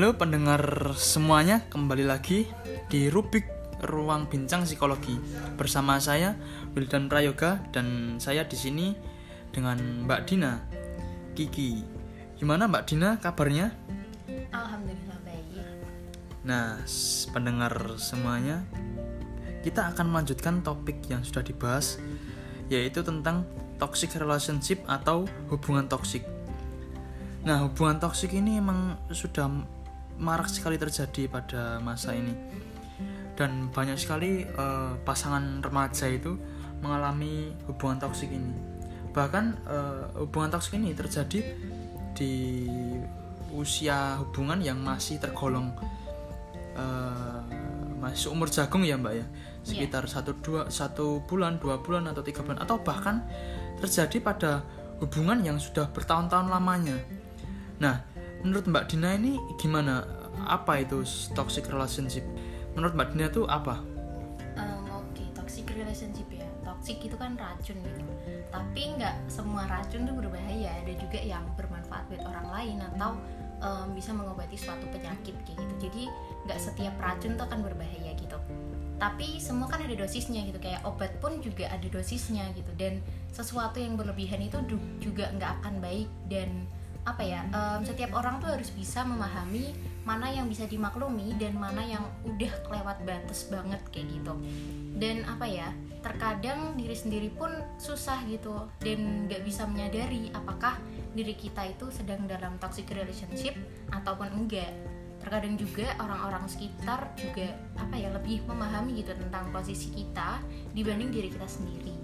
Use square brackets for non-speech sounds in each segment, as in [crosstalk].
Halo pendengar semuanya, kembali lagi di Rubik Ruang Bincang Psikologi bersama saya Wildan Prayoga dan saya di sini dengan Mbak Dina Kiki. Gimana Mbak Dina kabarnya? Alhamdulillah baik. Nah, pendengar semuanya, kita akan melanjutkan topik yang sudah dibahas yaitu tentang toxic relationship atau hubungan toksik. Nah, hubungan toksik ini emang sudah marak sekali terjadi pada masa ini. Dan banyak sekali eh, pasangan remaja itu mengalami hubungan toksik ini. Bahkan eh, hubungan toksik ini terjadi di usia hubungan yang masih tergolong eh, masih umur jagung ya mbak ya sekitar satu dua satu bulan dua bulan atau tiga bulan atau bahkan terjadi pada hubungan yang sudah bertahun-tahun lamanya nah menurut mbak Dina ini gimana apa itu toxic relationship menurut mbak Dina itu apa Em, Oke, toxic relationship ya. Toxic itu kan racun gitu. Tapi nggak semua racun tuh berbahaya. Ada juga yang bermanfaat buat orang lain atau em, bisa mengobati suatu penyakit kayak gitu. Jadi nggak setiap racun tuh akan berbahaya gitu. Tapi semua kan ada dosisnya gitu. Kayak obat pun juga ada dosisnya gitu. Dan sesuatu yang berlebihan itu juga nggak akan baik dan apa ya em, setiap orang tuh harus bisa memahami mana yang bisa dimaklumi dan mana yang udah kelewat batas banget kayak gitu. Dan apa ya terkadang diri sendiri pun susah gitu dan nggak bisa menyadari apakah diri kita itu sedang dalam toxic relationship ataupun enggak. Terkadang juga orang-orang sekitar juga apa ya lebih memahami gitu tentang posisi kita dibanding diri kita sendiri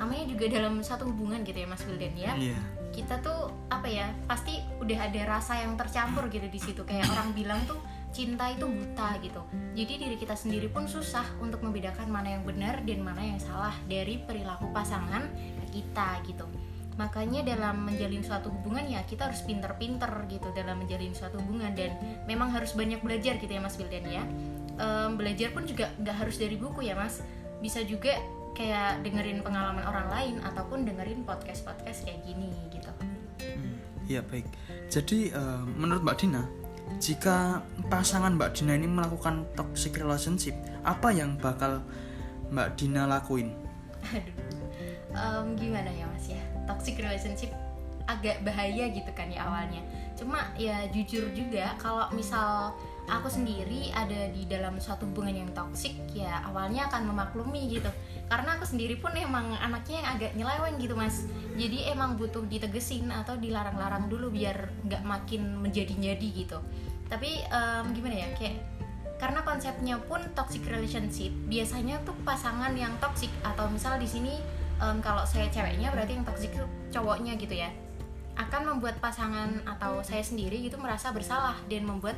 namanya juga dalam satu hubungan gitu ya Mas Wildan ya. Iya. Kita tuh apa ya pasti udah ada rasa yang tercampur gitu di situ. Kayak orang bilang tuh cinta itu buta gitu. Jadi diri kita sendiri pun susah untuk membedakan mana yang benar dan mana yang salah dari perilaku pasangan kita gitu. Makanya dalam menjalin suatu hubungan ya kita harus pinter-pinter gitu dalam menjalin suatu hubungan. Dan memang harus banyak belajar gitu ya Mas Wildan ya. Em, belajar pun juga nggak harus dari buku ya Mas. Bisa juga kayak dengerin pengalaman orang lain ataupun dengerin podcast-podcast kayak gini gitu. Iya baik. Jadi eh, menurut Mbak Dina, jika pasangan Mbak Dina ini melakukan toxic relationship, apa yang bakal Mbak Dina lakuin? Aduh, Em, gimana ya mas ya? Toxic relationship agak bahaya gitu kan ya awalnya. Cuma ya jujur juga kalau misal aku sendiri ada di dalam suatu hubungan yang toksik ya awalnya akan memaklumi gitu. Karena aku sendiri pun emang anaknya yang agak nyeleweng gitu mas. Jadi emang butuh ditegesin atau dilarang-larang dulu biar nggak makin menjadi-jadi gitu. Tapi em, gimana ya kayak karena konsepnya pun toxic relationship biasanya tuh pasangan yang toxic atau misal di sini em, kalau saya ceweknya berarti yang toxic itu cowoknya gitu ya akan membuat pasangan atau saya sendiri gitu merasa bersalah dan membuat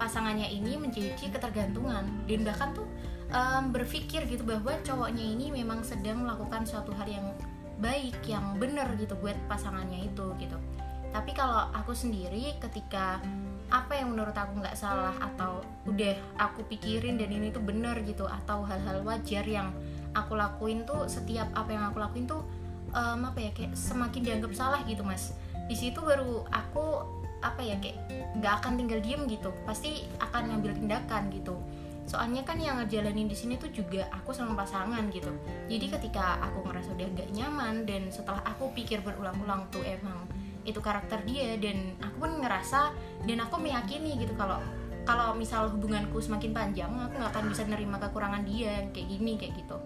pasangannya ini menjadi ketergantungan dan bahkan tuh em, berpikir gitu bahwa cowoknya ini memang sedang melakukan suatu hal yang baik yang benar gitu buat pasangannya itu gitu. Tapi kalau aku sendiri ketika apa yang menurut aku nggak salah atau udah aku pikirin dan ini tuh bener gitu atau hal-hal wajar yang aku lakuin tuh setiap apa yang aku lakuin tuh em, apa ya kayak semakin dianggap salah gitu mas. Di situ baru aku apa ya kayak nggak akan tinggal diem gitu. Pasti akan ngambil tindakan gitu soalnya kan yang ngejalanin di sini tuh juga aku sama pasangan gitu. Jadi ketika aku ngerasa udah gak nyaman dan setelah aku pikir berulang-ulang tuh emang itu karakter dia dan aku pun ngerasa dan aku meyakini gitu kalau kalau misal hubunganku semakin panjang aku nggak akan bisa nerima kekurangan dia kayak gini kayak gitu.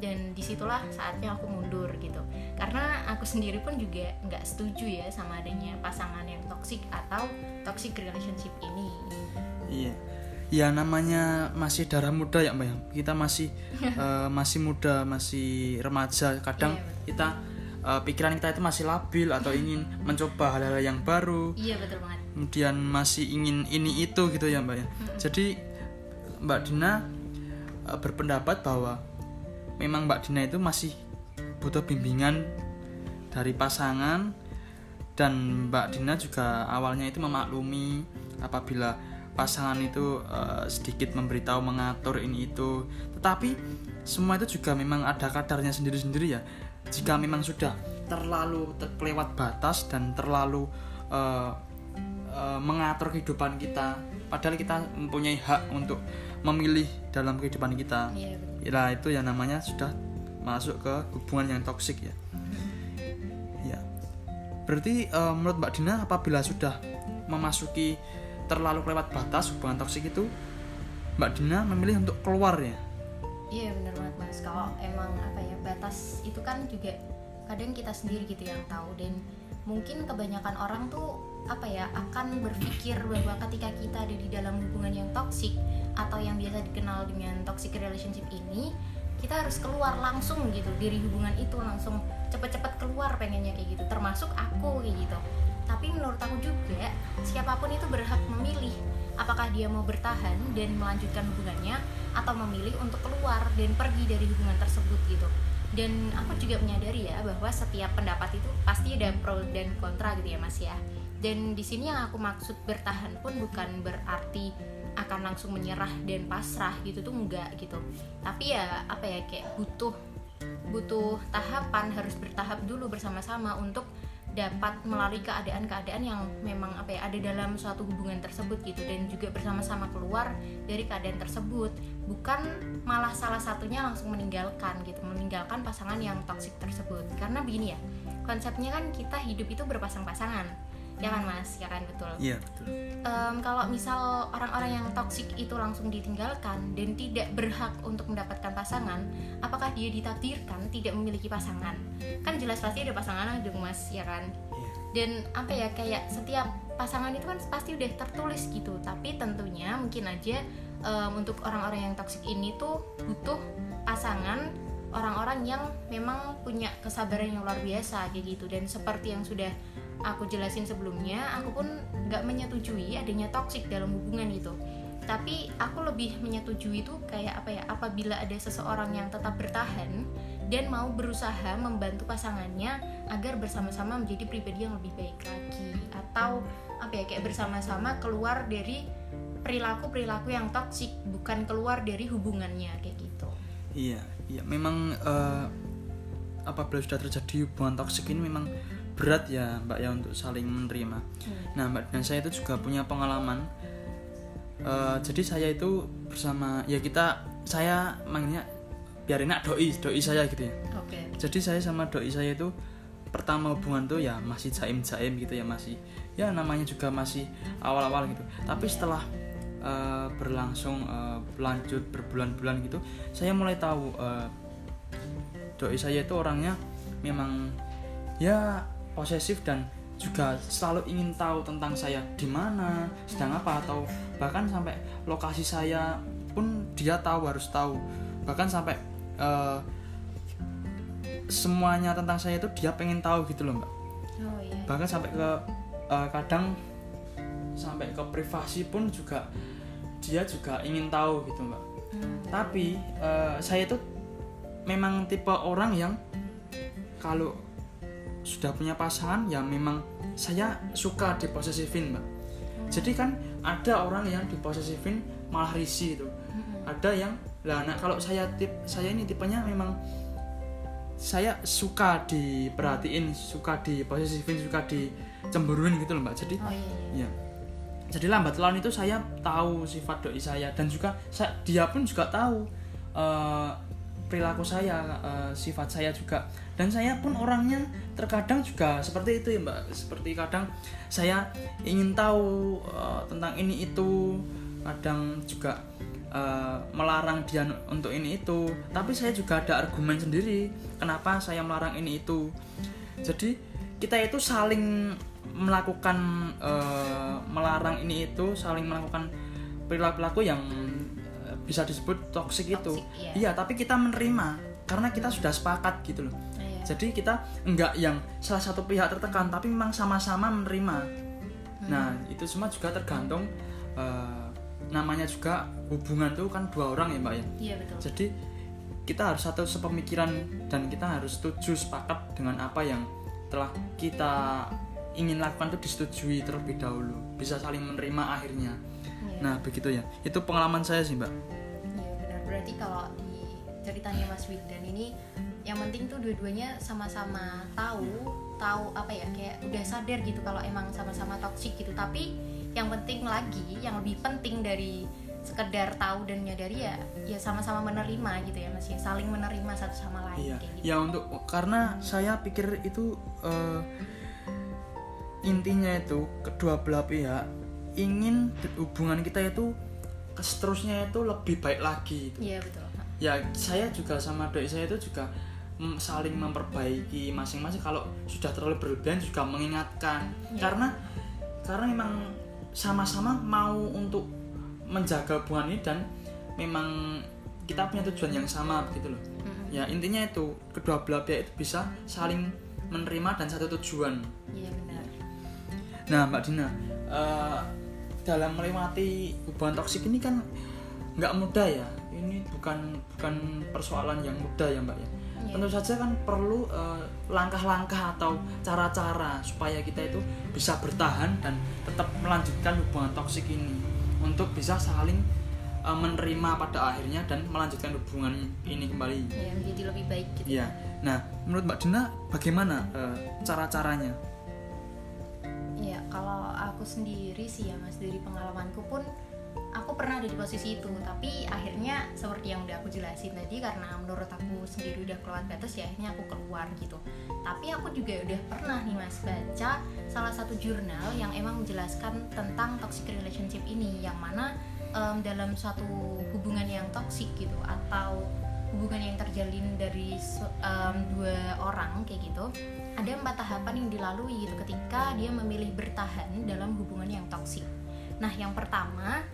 Dan di situlah saatnya aku mundur gitu. Karena aku sendiri pun juga nggak setuju ya sama adanya pasangan yang toxic atau toxic relationship ini. Iya. Ya namanya masih darah muda ya Mbak ya. Kita masih [laughs] eh, masih muda, masih remaja. Kadang Iya, betul. kita eh, pikiran kita itu masih labil atau [laughs] ingin mencoba hal-hal yang baru. iya betul banget kemudian masih ingin ini itu gitu ya mbak ya jadi mbak Dina eh, berpendapat bahwa memang mbak Dina itu masih butuh bimbingan dari pasangan dan mbak Dina juga awalnya itu memaklumi apabila pasangan itu eh, sedikit memberitahu mengatur ini itu. Tetapi semua itu juga memang ada kadarnya sendiri-sendiri ya. Jika memang sudah terlalu ter- kelewat batas dan terlalu eh, eh, mengatur kehidupan kita padahal kita mempunyai hak untuk memilih dalam kehidupan kita. Iya, betul. ya itu yang namanya sudah masuk ke hubungan yang toksik ya. Ya berarti eh, menurut Mbak Dina apabila sudah memasuki terlalu lewat batas hubungan toksik itu Mbak Dina memilih untuk keluar ya? Iya benar banget mas. Kalau emang apa ya batas itu kan juga kadang kita sendiri gitu yang tahu. Dan mungkin kebanyakan orang tuh apa ya akan berpikir bahwa ketika kita ada di dalam hubungan yang toksik atau yang biasa dikenal dengan toxic relationship ini kita harus keluar langsung gitu. Dari hubungan itu langsung cepet-cepet keluar pengennya kayak gitu. Termasuk aku kayak gitu tapi menurut aku juga siapa pun itu berhak memilih apakah dia mau bertahan dan melanjutkan hubungannya atau memilih untuk keluar dan pergi dari hubungan tersebut gitu. Dan aku juga menyadari ya bahwa setiap pendapat itu pasti ada pro dan kontra gitu ya mas ya. Dan di sini yang aku maksud bertahan pun bukan berarti akan langsung menyerah dan pasrah gitu tuh enggak gitu. Tapi ya apa ya kayak butuh butuh tahapan harus bertahap dulu bersama-sama untuk dapat melalui keadaan-keadaan yang memang apa ya ada dalam suatu hubungan tersebut gitu. Dan juga bersama-sama keluar dari keadaan tersebut. Bukan malah salah satunya langsung meninggalkan gitu meninggalkan pasangan yang toksik tersebut. Karena begini ya konsepnya kan kita hidup itu berpasang-pasangan ya kan mas? Ya kan betul. Iya betul. Em, kalau misal orang-orang yang toksik itu langsung ditinggalkan dan tidak berhak untuk mendapatkan pasangan, apakah dia ditakdirkan tidak memiliki pasangan? Kan jelas pasti ada pasangan dong mas, ya kan? iya. Dan apa ya kayak setiap pasangan itu kan pasti udah tertulis gitu, tapi tentunya mungkin aja em, untuk orang-orang yang toksik ini tuh butuh pasangan orang-orang yang memang punya kesabaran yang luar biasa kayak gitu. Dan seperti yang sudah aku jelasin sebelumnya aku pun nggak menyetujui adanya toksik dalam hubungan gitu. Tapi aku lebih menyetujui itu kayak apa ya apabila ada seseorang yang tetap bertahan dan mau berusaha membantu pasangannya agar bersama-sama menjadi pribadi yang lebih baik lagi. Atau apa ya kayak bersama-sama keluar dari perilaku-perilaku yang toksik bukan keluar dari hubungannya kayak gitu. Iya, iya. Memang eh, apabila sudah terjadi hubungan toksik ini memang berat ya Mbak ya untuk saling menerima. Nah Mbak dan saya itu juga punya pengalaman. Eh, jadi saya itu bersama ya kita saya manggilnya biar enak doi doi saya gitu ya. oke Jadi saya sama doi saya itu pertama hubungan tuh ya masih jaim jaim gitu ya masih ya namanya juga masih awal-awal gitu. Tapi setelah eh, berlangsung eh, lanjut berbulan-bulan gitu, saya mulai tahu eh, doi saya itu orangnya memang ya posesif dan juga selalu ingin tahu tentang saya di mana, sedang apa atau bahkan sampai lokasi saya pun dia tahu harus tahu. Bahkan sampai eh, semuanya tentang saya itu dia pengen tahu gitu loh, Mbak. oh iya Bahkan sampai ke eh, kadang sampai ke privasi pun juga dia juga ingin tahu gitu, Mbak Hmm. tapi eh, saya itu memang tipe orang yang kalau sudah punya pasangan ya memang saya suka diposesifin mbak. Jadi kan ada orang yang diposesifin malah risih itu. Ada yang lah nah kalau saya tip saya ini tipenya memang saya suka diperhatiin suka diposesifin suka dicemburuin gitu loh mbak. Jadi oh iya, iya. ya. Jadi lambat laun itu saya tahu sifat doi saya dan juga sa- dia pun juga tahu eh, perilaku saya eh, sifat saya juga. Dan saya pun orangnya terkadang juga seperti itu ya mbak. Seperti kadang saya ingin tahu eh, tentang ini itu. Kadang juga eh, melarang dia untuk ini itu. Tapi saya juga ada argumen sendiri kenapa saya melarang ini itu. Jadi kita itu saling melakukan eh, melarang ini itu saling melakukan perilaku-perilaku yang bisa disebut toksik itu. Toxic, iya. iya tapi kita menerima karena kita sudah sepakat gitu loh. Oh, iya. jadi kita enggak yang salah satu pihak tertekan tapi memang sama-sama menerima. Nah itu semua juga tergantung eh, namanya juga hubungan tuh kan dua orang ya mbak ya? Iya betul. Jadi kita harus satu sepemikiran dan kita harus setuju sepakat dengan apa yang telah kita ingin lakukan itu disetujui terlebih dahulu. Bisa saling menerima akhirnya. Iya. nah begitu ya. Itu pengalaman saya sih mbak. Berarti kalau di ceritanya Mas Wildan ini yang penting tuh dua-duanya sama-sama tahu tahu apa ya kayak udah sadar gitu kalau emang sama-sama toksik gitu. Tapi yang penting lagi yang lebih penting dari sekedar tahu dan menyadari ya ya sama-sama menerima gitu ya mas ya. Saling menerima satu sama lain iya. kayak gitu. Ya untuk karena saya pikir itu eh, intinya itu kedua belah pihak ingin hubungan kita itu seterusnya itu lebih baik lagi itu iya betul. Ya saya juga sama doi saya itu juga saling memperbaiki masing-masing. Kalau sudah terlalu berlebihan juga mengingatkan. Iya. karena karena memang sama-sama mau untuk menjaga hubungan ini dan memang kita punya tujuan yang sama begitu loh. Mm-mm. ya intinya itu kedua belah pihak itu bisa saling menerima dan satu tujuan. Iya benar. Nah, Mbak Dina, eh, dalam melewati hubungan toksik ini kan nggak mudah ya. Ini bukan bukan persoalan yang mudah ya, Mbak ya. Iya. Tentu saja kan perlu eh, langkah-langkah atau cara-cara supaya kita itu bisa bertahan dan tetap melanjutkan hubungan toksik ini untuk bisa saling eh, menerima pada akhirnya dan melanjutkan hubungan ini kembali. ya menjadi lebih baik gitu Iya. Nah, menurut Mbak Dina bagaimana eh, cara-caranya? Ya, kalau aku sendiri sih ya Mas. Dari pengalamanku pun aku pernah ada di posisi itu, tapi akhirnya seperti yang udah aku jelasin tadi karena menurut aku sendiri udah keluar batas ya akhirnya aku keluar gitu. Tapi aku juga udah pernah nih Mas baca salah satu jurnal yang emang menjelaskan tentang toxic relationship ini. Yang mana em, dalam suatu hubungan yang toksik gitu atau hubungan yang terjalin dari em, dua orang kayak gitu ada empat tahapan yang dilalui gitu ketika dia memilih bertahan dalam hubungan yang toksik. Nah, yang pertama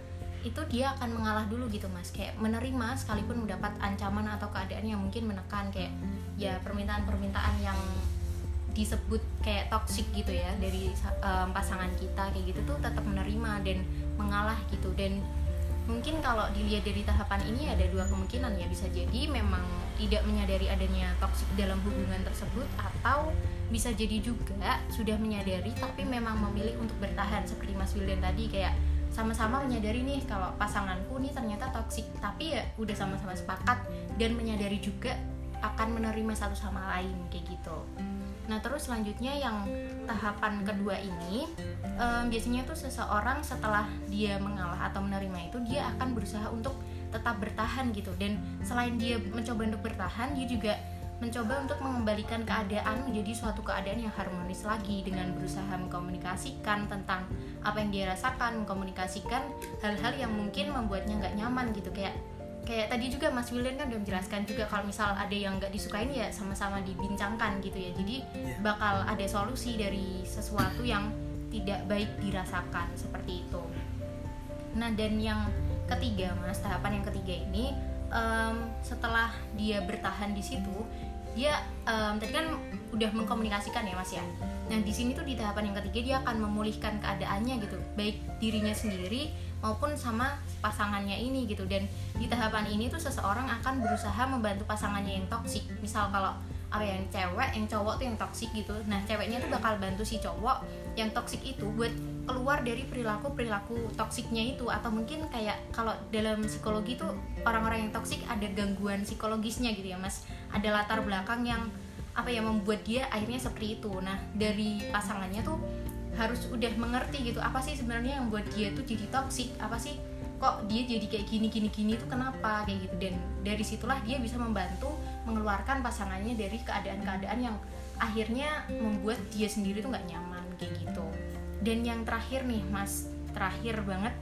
itu dia akan mengalah dulu gitu mas, kayak menerima sekalipun mendapat ancaman atau keadaan yang mungkin menekan kayak ya permintaan-permintaan yang disebut kayak toksik gitu ya dari em, pasangan kita kayak gitu tuh tetap menerima dan mengalah gitu dan mungkin kalau dilihat dari tahapan ini ada dua kemungkinan ya bisa jadi memang tidak menyadari adanya toksik dalam hubungan tersebut atau bisa jadi juga sudah menyadari tapi memang memilih untuk bertahan seperti Mas Wildan tadi kayak sama-sama menyadari nih kalau pasanganku nih ternyata toksik tapi ya udah sama-sama sepakat dan menyadari juga akan menerima satu sama lain kayak gitu. Nah terus selanjutnya yang tahapan kedua ini em, biasanya tuh seseorang setelah dia mengalah atau menerima itu dia akan berusaha untuk tetap bertahan gitu dan selain dia mencoba untuk bertahan dia juga mencoba untuk mengembalikan keadaan menjadi suatu keadaan yang harmonis lagi dengan berusaha mengkomunikasikan tentang apa yang dia rasakan mengkomunikasikan hal-hal yang mungkin membuatnya nggak nyaman gitu kayak kayak tadi juga Mas William kan udah menjelaskan juga kalau misal ada yang nggak disukain ya sama-sama dibincangkan gitu ya. Jadi Iya. bakal ada solusi dari sesuatu yang tidak baik dirasakan seperti itu. Nah dan yang ketiga mas tahapan yang ketiga ini em, setelah dia bertahan di situ dia em, tadi kan udah mengkomunikasikan ya mas ya? Nah di sini tuh di tahapan yang ketiga dia akan memulihkan keadaannya gitu. Baik dirinya sendiri maupun sama pasangannya ini gitu. Dan di tahapan ini tuh seseorang akan berusaha membantu pasangannya yang toksik misal kalau apa ya, yang cewek yang cowok tuh yang toksik gitu. Nah ceweknya tuh bakal bantu si cowok yang toksik itu buat keluar dari perilaku perilaku toksiknya itu. Atau mungkin kayak kalau dalam psikologi tuh orang-orang yang toksik ada gangguan psikologisnya gitu ya mas. Ada latar belakang yang apa ya membuat dia akhirnya seperti itu. Nah dari pasangannya tuh harus udah mengerti gitu apa sih sebenarnya yang buat dia tuh jadi toksik apa sih kok dia jadi kayak gini gini gini tuh kenapa? Kayak gitu. Dan dari situlah dia bisa membantu mengeluarkan pasangannya dari keadaan-keadaan yang akhirnya membuat dia sendiri tuh nggak nyaman kayak gitu. Dan yang terakhir nih mas terakhir banget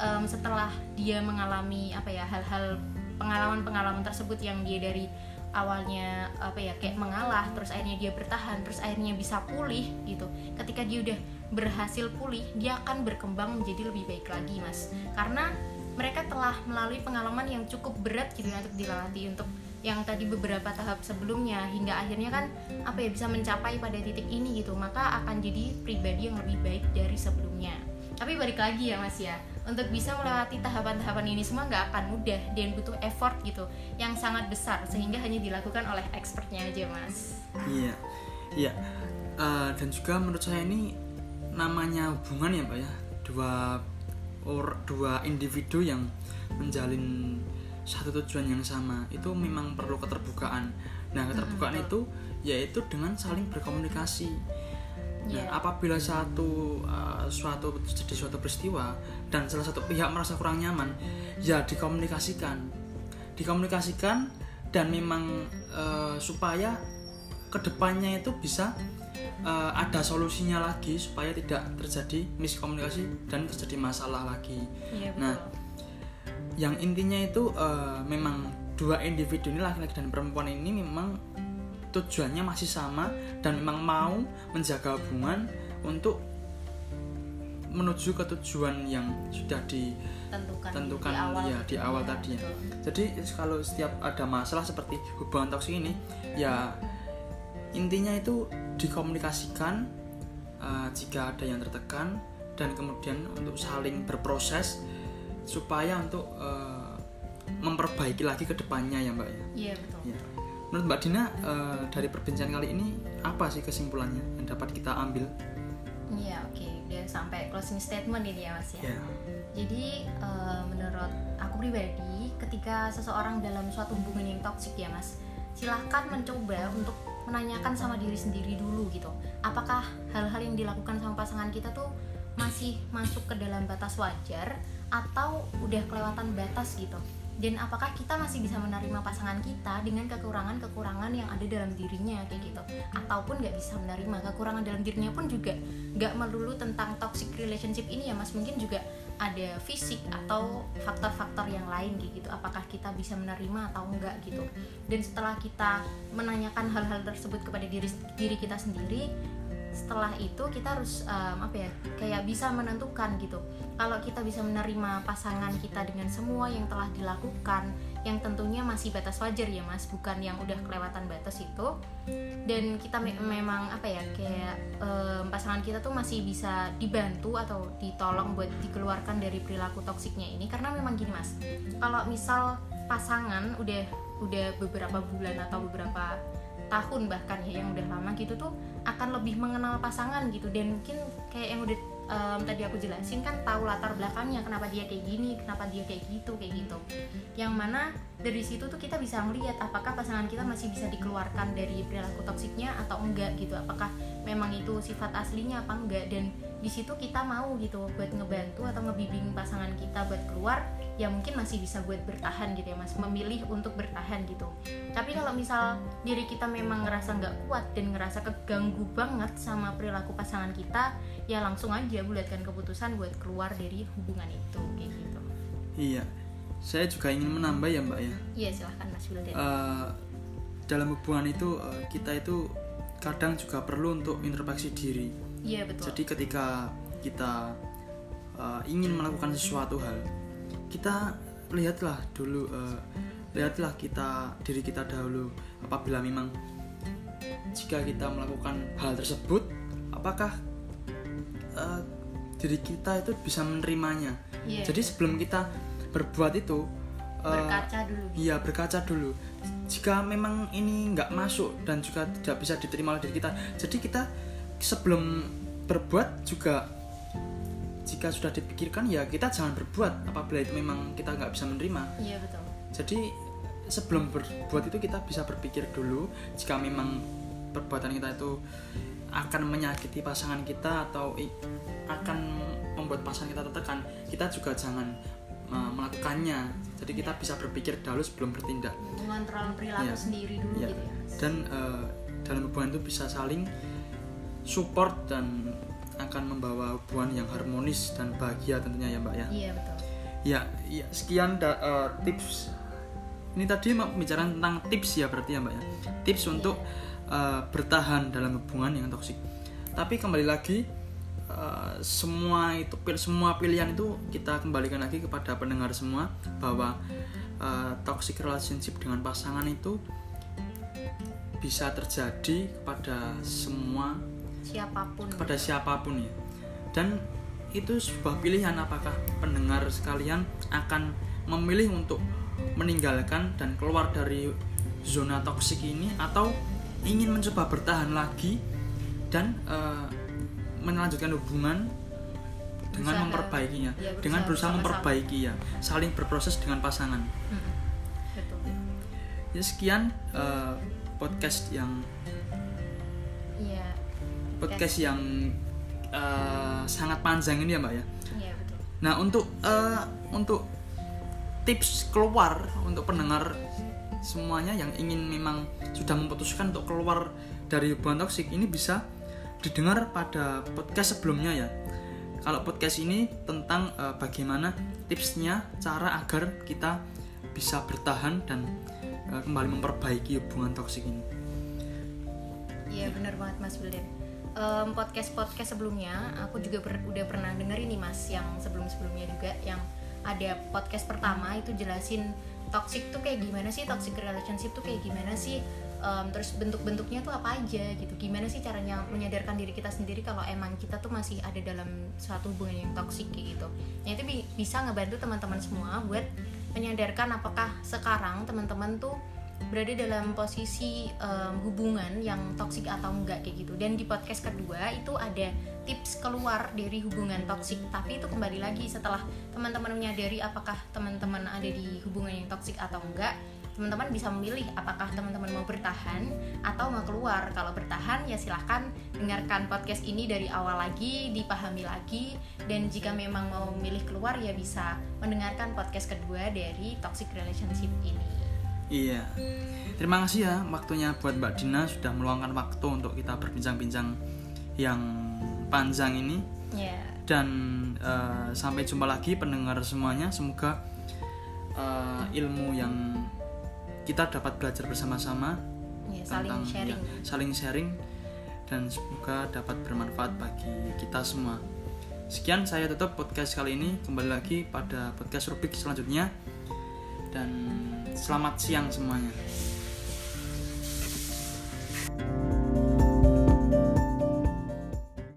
em, setelah dia mengalami apa ya hal-hal pengalaman-pengalaman tersebut yang dia dari awalnya apa ya kayak mengalah terus akhirnya dia bertahan terus akhirnya bisa pulih gitu. Ketika dia udah berhasil pulih dia akan berkembang menjadi lebih baik lagi mas. Karena mereka telah melalui pengalaman yang cukup berat gitu ya untuk dilalui untuk yang tadi beberapa tahap sebelumnya hingga akhirnya kan apa ya bisa mencapai pada titik ini gitu. Maka akan jadi pribadi yang lebih baik dari sebelumnya. Tapi balik lagi ya mas ya. Untuk bisa melewati tahapan-tahapan ini semua nggak akan mudah dan butuh effort gitu yang sangat besar sehingga hanya dilakukan oleh expertnya aja mas. Iya, iya. Eh, dan juga menurut saya ini namanya hubungan ya, pak ya. Dua or dua individu yang menjalin satu tujuan yang sama itu memang perlu keterbukaan nah keterbukaan itu yaitu dengan saling berkomunikasi Nah, Iya. apabila satu uh, suatu terjadi suatu peristiwa dan salah satu pihak merasa kurang nyaman, ya dikomunikasikan, dikomunikasikan dan memang uh, supaya ke depannya itu bisa uh, ada solusinya lagi supaya tidak terjadi miskomunikasi dan terjadi masalah lagi. Iya, betul. Nah, yang intinya itu uh, memang dua individu ini laki-laki dan perempuan ini memang tujuannya masih sama dan memang mau menjaga hubungan untuk menuju ke tujuan yang sudah tentukan, ditentukan di awal, ya di awal Iya, tadi ya. betul. Jadi kalau setiap ada masalah seperti hubungan toksik ini ya intinya itu dikomunikasikan uh, jika ada yang tertekan dan kemudian untuk saling berproses supaya untuk uh, memperbaiki lagi ke depannya ya Mbak ya. Iya betul. Ya. Menurut Mbak Dina eh, dari perbincangan kali ini apa sih kesimpulannya yang dapat kita ambil? Iya oke, udah sampai closing statement ini ya mas ya. Ya. Jadi eh, menurut aku pribadi, ketika seseorang dalam suatu hubungan yang toksik ya mas, silahkan mencoba untuk menanyakan sama diri sendiri dulu gitu. Apakah hal-hal yang dilakukan sama pasangan kita tuh masih masuk ke dalam batas wajar atau udah kelewatan batas gitu? Dan apakah kita masih bisa menerima pasangan kita dengan kekurangan-kekurangan yang ada dalam dirinya kayak gitu? Ataupun nggak bisa menerima kekurangan dalam dirinya pun juga nggak melulu tentang toxic relationship ini ya mas. Mungkin juga ada fisik atau faktor-faktor yang lain kayak gitu. Apakah kita bisa menerima atau enggak gitu? Dan setelah kita menanyakan hal-hal tersebut kepada diri diri kita sendiri setelah itu kita harus um, apa ya kayak bisa menentukan gitu. Kalau kita bisa menerima pasangan kita dengan semua yang telah dilakukan yang tentunya masih batas wajar ya mas. Bukan yang udah kelewatan batas itu. Dan kita me- memang apa ya kayak em, pasangan kita tuh masih bisa dibantu atau ditolong buat dikeluarkan dari perilaku toksiknya ini. Karena memang gini mas kalau misal pasangan udah udah beberapa bulan atau beberapa tahun bahkan ya yang udah lama gitu tuh akan lebih mengenal pasangan gitu. Dan mungkin kayak yang udah em, tadi aku jelasin kan tahu latar belakangnya kenapa dia kayak gini kenapa dia kayak gitu kayak gitu. Yang mana dari situ tuh kita bisa melihat apakah pasangan kita masih bisa dikeluarkan dari perilaku toksiknya atau enggak gitu. Apakah memang itu sifat aslinya apa enggak dan di situ kita mau gitu buat ngebantu atau ngebimbing pasangan kita buat keluar ya mungkin masih bisa buat bertahan gitu ya mas memilih untuk bertahan gitu tapi kalau misal diri kita memang ngerasa nggak kuat dan ngerasa keganggu banget sama perilaku pasangan kita ya langsung aja bulatkan keputusan buat keluar dari hubungan itu kayak gitu Iya. Saya juga ingin menambah ya Mbak ya. iya silahkan mas Wildan Eh, dalam hubungan itu eh, kita itu kadang juga perlu untuk introspeksi diri. Iya betul Jadi ketika kita uh, ingin melakukan sesuatu hal, kita lihatlah dulu, uh, lihatlah kita diri kita dahulu. Apabila memang jika kita melakukan hal tersebut, apakah uh, diri kita itu bisa menerimanya? Iya. Jadi sebelum kita berbuat itu, berkaca dulu. Iya berkaca dulu. Jika memang ini nggak masuk dan juga tidak bisa diterima oleh diri kita, jadi kita sebelum berbuat juga jika sudah dipikirkan ya kita jangan berbuat apabila itu memang kita nggak bisa menerima. iya betul Jadi sebelum berbuat itu kita bisa berpikir dulu jika memang perbuatan kita itu akan menyakiti pasangan kita atau akan membuat pasangan kita tertekan, kita juga jangan uh, melakukannya. Jadi kita bisa berpikir dahulu sebelum bertindak. mengontrol perilaku Iya. sendiri dulu Iya. gitu ya Dan uh, dalam hubungan itu bisa saling support dan akan membawa hubungan yang harmonis dan bahagia tentunya ya Mbak ya. iya betul Ya, ya sekian da- uh, tips. Ini tadi mau bicara tentang tips ya berarti ya Mbak ya. Tips untuk uh, bertahan dalam hubungan yang toksik. Tapi kembali lagi uh, semua itu semua pilihan itu kita kembalikan lagi kepada pendengar semua bahwa uh, toxic relationship dengan pasangan itu bisa terjadi kepada semua siapa pun. Kepada siapa pun ya. Dan itu sebuah pilihan apakah pendengar sekalian akan memilih untuk meninggalkan dan keluar dari zona toksik ini atau ingin mencoba bertahan lagi dan eh, melanjutkan hubungan dengan Berusaha. memperbaikinya Ya, berusaha dengan berusaha memperbaiki ya. Saling berproses dengan pasangan. Mm-mm. betul. Ya sekian eh, podcast yang Iya, podcast yang eh, sangat panjang ini ya mbak ya. iya betul. Nah untuk eh, untuk tips keluar untuk pendengar semuanya yang ingin memang sudah memutuskan untuk keluar dari hubungan toksik ini bisa didengar pada podcast sebelumnya ya. Kalau podcast ini tentang eh, bagaimana tipsnya cara agar kita bisa bertahan dan eh, kembali memperbaiki hubungan toksik ini. Iya benar banget Mas Wildan. podcast podcast sebelumnya aku juga ber- udah pernah dengerin nih Mas yang sebelum sebelumnya juga yang ada podcast pertama itu jelasin toxic tuh kayak gimana sih toxic relationship tuh kayak gimana sih Em, terus bentuk-bentuknya tuh apa aja gitu gimana sih caranya menyadarkan diri kita sendiri kalau emang kita tuh masih ada dalam suatu hubungan yang toxic kayak gitu nah itu bi- bisa ngebantu teman-teman semua buat menyadarkan apakah sekarang teman-teman tuh berada dalam posisi em, hubungan yang toksik atau enggak kayak gitu. Dan di podcast kedua itu ada tips keluar dari hubungan toksik tapi itu kembali lagi setelah teman-teman menyadari apakah teman-teman ada di hubungan yang toksik atau enggak teman-teman bisa memilih apakah teman-teman mau bertahan atau mau keluar. Kalau bertahan ya silahkan dengarkan podcast ini dari awal lagi dipahami lagi. Dan jika memang mau memilih keluar ya bisa mendengarkan podcast kedua dari toxic relationship ini Iya. Terima kasih ya waktunya buat Mbak Dina sudah meluangkan waktu untuk kita berbincang-bincang yang panjang ini ya dan eh, sampai jumpa lagi pendengar semuanya. Semoga eh, ilmu yang kita dapat belajar bersama-sama ya saling tentang sharing ya, saling sharing dan semoga dapat bermanfaat bagi kita semua. Sekian saya tutup podcast kali ini. Kembali lagi pada podcast rubik selanjutnya. Dan selamat siang semuanya.